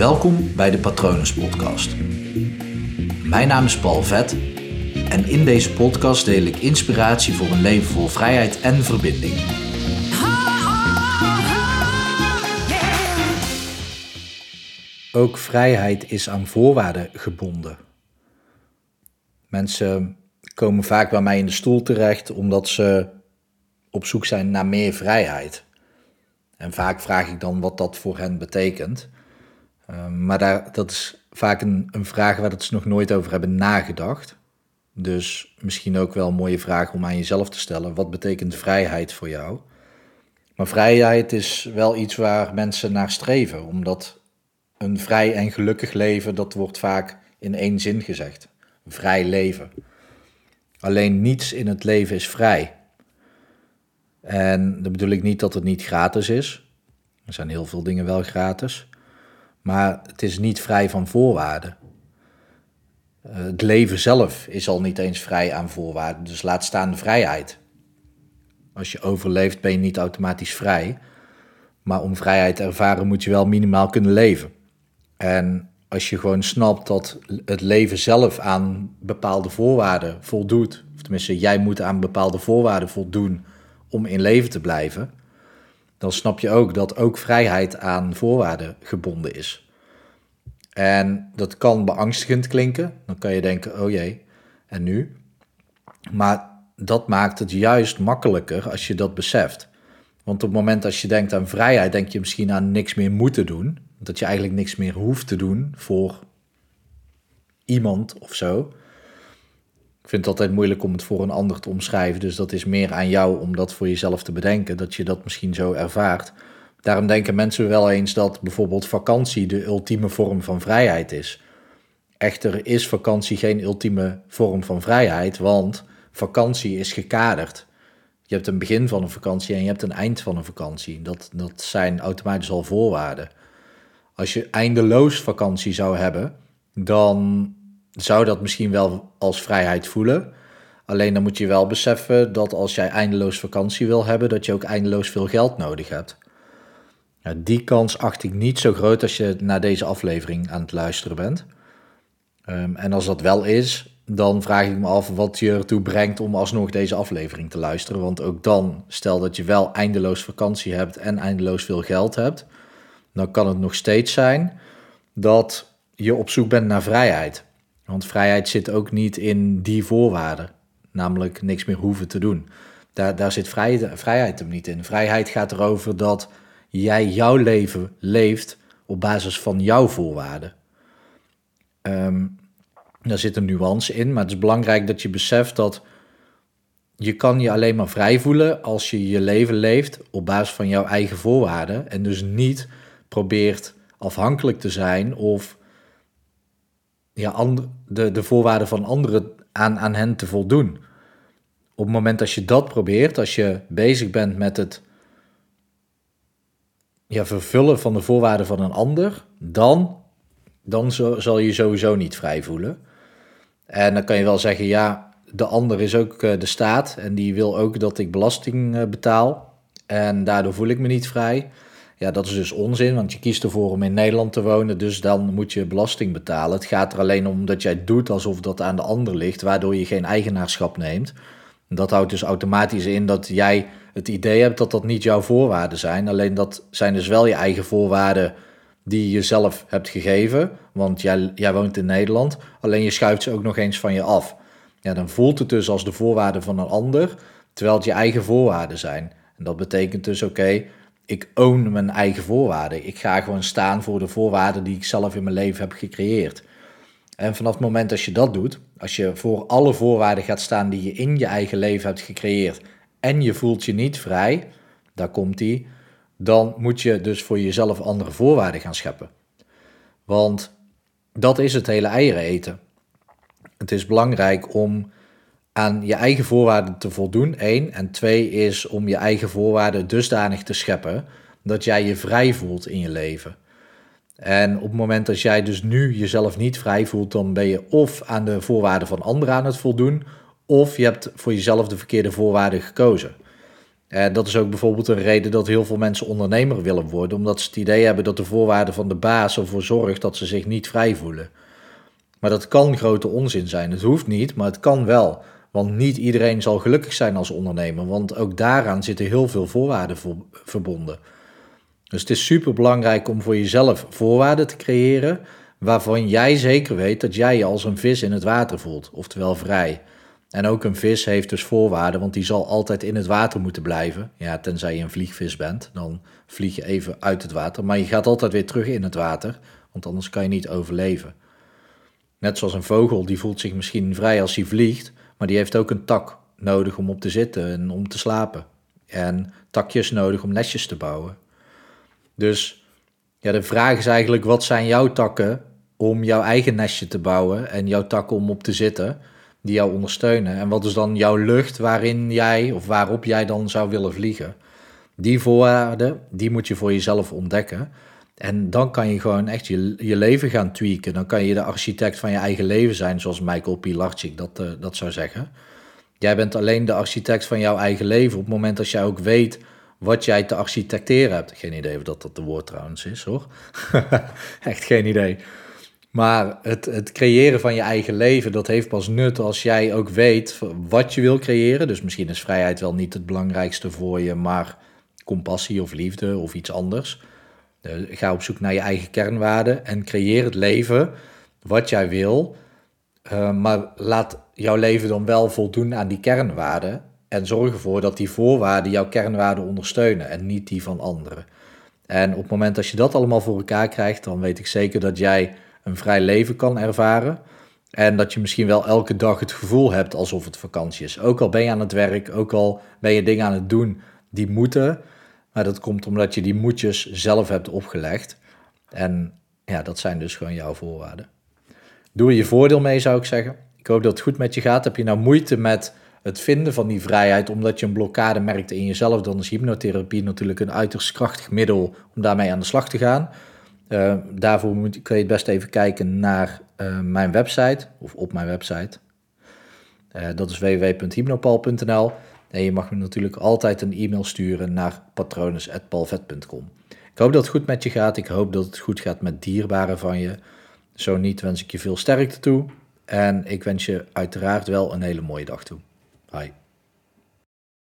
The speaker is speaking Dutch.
Welkom bij de Patronus Podcast. Mijn naam is Paul Vet en in deze podcast deel ik inspiratie voor een leven vol vrijheid en verbinding. Ook vrijheid is aan voorwaarden gebonden. Mensen komen vaak bij mij in de stoel terecht omdat ze op zoek zijn naar meer vrijheid. En vaak vraag ik dan wat dat voor hen betekent. Ehm, maar dat is vaak een, een vraag waar ze nog nooit over hebben nagedacht. Dus misschien ook wel een mooie vraag om aan jezelf te stellen. Wat betekent vrijheid voor jou? Maar vrijheid is wel iets waar mensen naar streven, omdat een vrij en gelukkig leven, dat wordt vaak in één zin gezegd. Vrij leven. Alleen niets in het leven is vrij. En dat bedoel ik niet dat het niet gratis is. Er zijn heel veel dingen wel gratis. Maar het is niet vrij van voorwaarden. Eh, het leven zelf is al niet eens vrij aan voorwaarden, dus laat staan de vrijheid. Als je overleeft ben je niet automatisch vrij, maar om vrijheid te ervaren moet je wel minimaal kunnen leven. En als je gewoon snapt dat het leven zelf aan bepaalde voorwaarden voldoet, of tenminste jij moet aan bepaalde voorwaarden voldoen om in leven te blijven, dan snap je ook dat ook vrijheid aan voorwaarden gebonden is. En dat kan beangstigend klinken. Dan kan je denken, oh jee, en nu? Maar dat maakt het juist makkelijker als je dat beseft. Want op het moment als je denkt aan vrijheid, denk je misschien aan niks meer moeten doen. Dat je eigenlijk niks meer hoeft te doen voor iemand of zo. Vind het altijd moeilijk om het voor een ander te omschrijven. Dus dat is meer aan jou om dat voor jezelf te bedenken. Dat je dat misschien zo ervaart. Daarom denken mensen wel eens dat bijvoorbeeld vakantie de ultieme vorm van vrijheid is. Echter is vakantie geen ultieme vorm van vrijheid, want vakantie is gekaderd. Je hebt een begin van een vakantie en je hebt een eind van een vakantie. Dat, dat zijn automatisch al voorwaarden. Als je eindeloos vakantie zou hebben, dan zou dat misschien wel als vrijheid voelen. Alleen dan moet je wel beseffen dat als jij eindeloos vakantie wil hebben, dat je ook eindeloos veel geld nodig hebt. die kans acht ik niet zo groot als je naar deze aflevering aan het luisteren bent. Ehm, en als dat wel is, dan vraag ik me af wat je ertoe brengt om alsnog deze aflevering te luisteren. Want ook dan, stel dat je wel eindeloos vakantie hebt en eindeloos veel geld hebt, dan kan het nog steeds zijn dat je op zoek bent naar vrijheid. Want vrijheid zit ook niet in die voorwaarden, namelijk niks meer hoeven te doen. Daar, daar zit vrijheid, vrijheid hem niet in. Vrijheid gaat erover dat jij jouw leven leeft op basis van jouw voorwaarden. Um, daar zit een nuance in, maar het is belangrijk dat je beseft dat je kan je alleen maar vrij voelen als je je leven leeft op basis van jouw eigen voorwaarden en dus niet probeert afhankelijk te zijn of ja, de, de voorwaarden van anderen aan, aan hen te voldoen. Op het moment dat je dat probeert, als je bezig bent met het ja, vervullen van de voorwaarden van een ander, dan, dan zal je sowieso niet vrij voelen. En dan kan je wel zeggen, ja, de ander is ook eh, de staat en die wil ook dat ik belasting eh, betaal. En daardoor voel ik me niet vrij. Ja, dat is dus onzin, want je kiest ervoor om in Nederland te wonen, dus dan moet je belasting betalen. Het gaat er alleen om dat jij doet alsof dat aan de ander ligt, waardoor je geen eigenaarschap neemt. Dat houdt dus automatisch in dat jij het idee hebt dat dat niet jouw voorwaarden zijn. Alleen dat zijn dus wel je eigen voorwaarden die je zelf hebt gegeven. Want jij, jij woont in Nederland, alleen je schuift ze ook nog eens van je af. Ja, dan voelt het dus als de voorwaarden van een ander, terwijl het je eigen voorwaarden zijn. En dat betekent dus, oké, ik own mijn eigen voorwaarden. Ik ga gewoon staan voor de voorwaarden die ik zelf in mijn leven heb gecreëerd. En vanaf het moment dat je dat doet, als je voor alle voorwaarden gaat staan die je in je eigen leven hebt gecreëerd en je voelt je niet vrij, daar komt die, dan moet je dus voor jezelf andere voorwaarden gaan scheppen. Want dat is het hele eieren eten. Het is belangrijk om aan je eigen voorwaarden te voldoen, één. En twee is om je eigen voorwaarden dusdanig te scheppen dat jij je vrij voelt in je leven. En op het moment dat jij dus nu jezelf niet vrij voelt, dan ben je of aan de voorwaarden van anderen aan het voldoen, of je hebt voor jezelf de verkeerde voorwaarden gekozen. En dat is ook bijvoorbeeld een reden dat heel veel mensen ondernemer willen worden, omdat ze het idee hebben dat de voorwaarden van de baas ervoor zorgt dat ze zich niet vrij voelen. Maar dat kan grote onzin zijn. Het hoeft niet, maar het kan wel. Want niet iedereen zal gelukkig zijn als ondernemer, want ook daaraan zitten heel veel voorwaarden verbonden. Dus het is super belangrijk om voor jezelf voorwaarden te creëren waarvan jij zeker weet dat jij je als een vis in het water voelt, oftewel vrij. En ook een vis heeft dus voorwaarden, want die zal altijd in het water moeten blijven. Ja, tenzij je een vliegvis bent, dan vlieg je even uit het water. Maar je gaat altijd weer terug in het water, want anders kan je niet overleven. Net zoals een vogel, die voelt zich misschien vrij als hij vliegt, maar die heeft ook een tak nodig om op te zitten en om te slapen. En takjes nodig om nestjes te bouwen. Dus ja, de vraag is eigenlijk, wat zijn jouw takken om jouw eigen nestje te bouwen en jouw takken om op te zitten, die jou ondersteunen? En wat is dan jouw lucht waarin jij of waarop jij dan zou willen vliegen? Die voorwaarden, die moet je voor jezelf ontdekken. En dan kan je gewoon echt je, je leven gaan tweaken. Dan kan je de architect van je eigen leven zijn, zoals Michael Pilarczyk dat, uh, dat zou zeggen. Jij bent alleen de architect van jouw eigen leven op het moment dat jij ook weet wat jij te architecteren hebt. Geen idee of dat dat de woord trouwens is hoor. echt geen idee. Maar het, het creëren van je eigen leven, dat heeft pas nut als jij ook weet wat je wil creëren. Dus misschien is vrijheid wel niet het belangrijkste voor je, maar compassie of liefde of iets anders. Eh, ga op zoek naar je eigen kernwaarden en creëer het leven wat jij wil. Uh, maar laat jouw leven dan wel voldoen aan die kernwaarden. En zorg ervoor dat die voorwaarden jouw kernwaarden ondersteunen en niet die van anderen. En op het moment dat je dat allemaal voor elkaar krijgt, dan weet ik zeker dat jij een vrij leven kan ervaren. En dat je misschien wel elke dag het gevoel hebt alsof het vakantie is. Ook al ben je aan het werk, ook al ben je dingen aan het doen die moeten. Maar dat komt omdat je die moedjes zelf hebt opgelegd. En ja, dat zijn dus gewoon jouw voorwaarden. Doe er je voordeel mee, zou ik zeggen. Ik hoop dat het goed met je gaat. Heb je nou moeite met het vinden van die vrijheid omdat je een blokkade merkt in jezelf, dan is hypnotherapie natuurlijk een uiterst krachtig middel om daarmee aan de slag te gaan. Uh, daarvoor moet, kun je het best even kijken naar uh, mijn website, of op mijn website. Uh, dat is www.hypnopal.nl. En je mag me natuurlijk altijd een e-mail sturen naar patrones.palvet.com. Ik hoop dat het goed met je gaat. Ik hoop dat het goed gaat met dierbaren van je. Zo niet wens ik je veel sterkte toe. En ik wens je uiteraard wel een hele mooie dag toe. Bye.